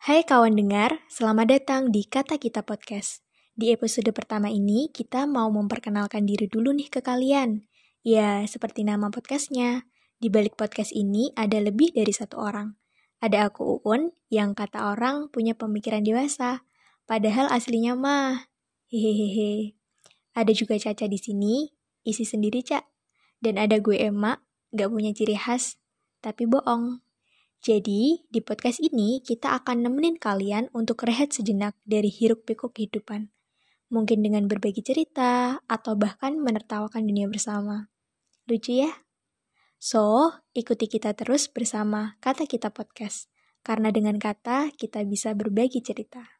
Hai kawan dengar, selamat datang di Kata Kita Podcast. Di episode pertama ini, kita mau memperkenalkan diri dulu nih ke kalian. Ya, seperti nama podcastnya, di balik podcast ini ada lebih dari satu orang. Ada aku Uun, yang kata orang punya pemikiran dewasa, padahal aslinya mah. Hehehe. Ada juga Caca di sini, isi sendiri Cak. Dan ada gue Emma, gak punya ciri khas, tapi bohong. Jadi, di podcast ini kita akan nemenin kalian untuk rehat sejenak dari hiruk-pikuk kehidupan. Mungkin dengan berbagi cerita, atau bahkan menertawakan dunia bersama. Lucu ya? So, ikuti kita terus bersama Kata Kita Podcast. Karena dengan kata, kita bisa berbagi cerita.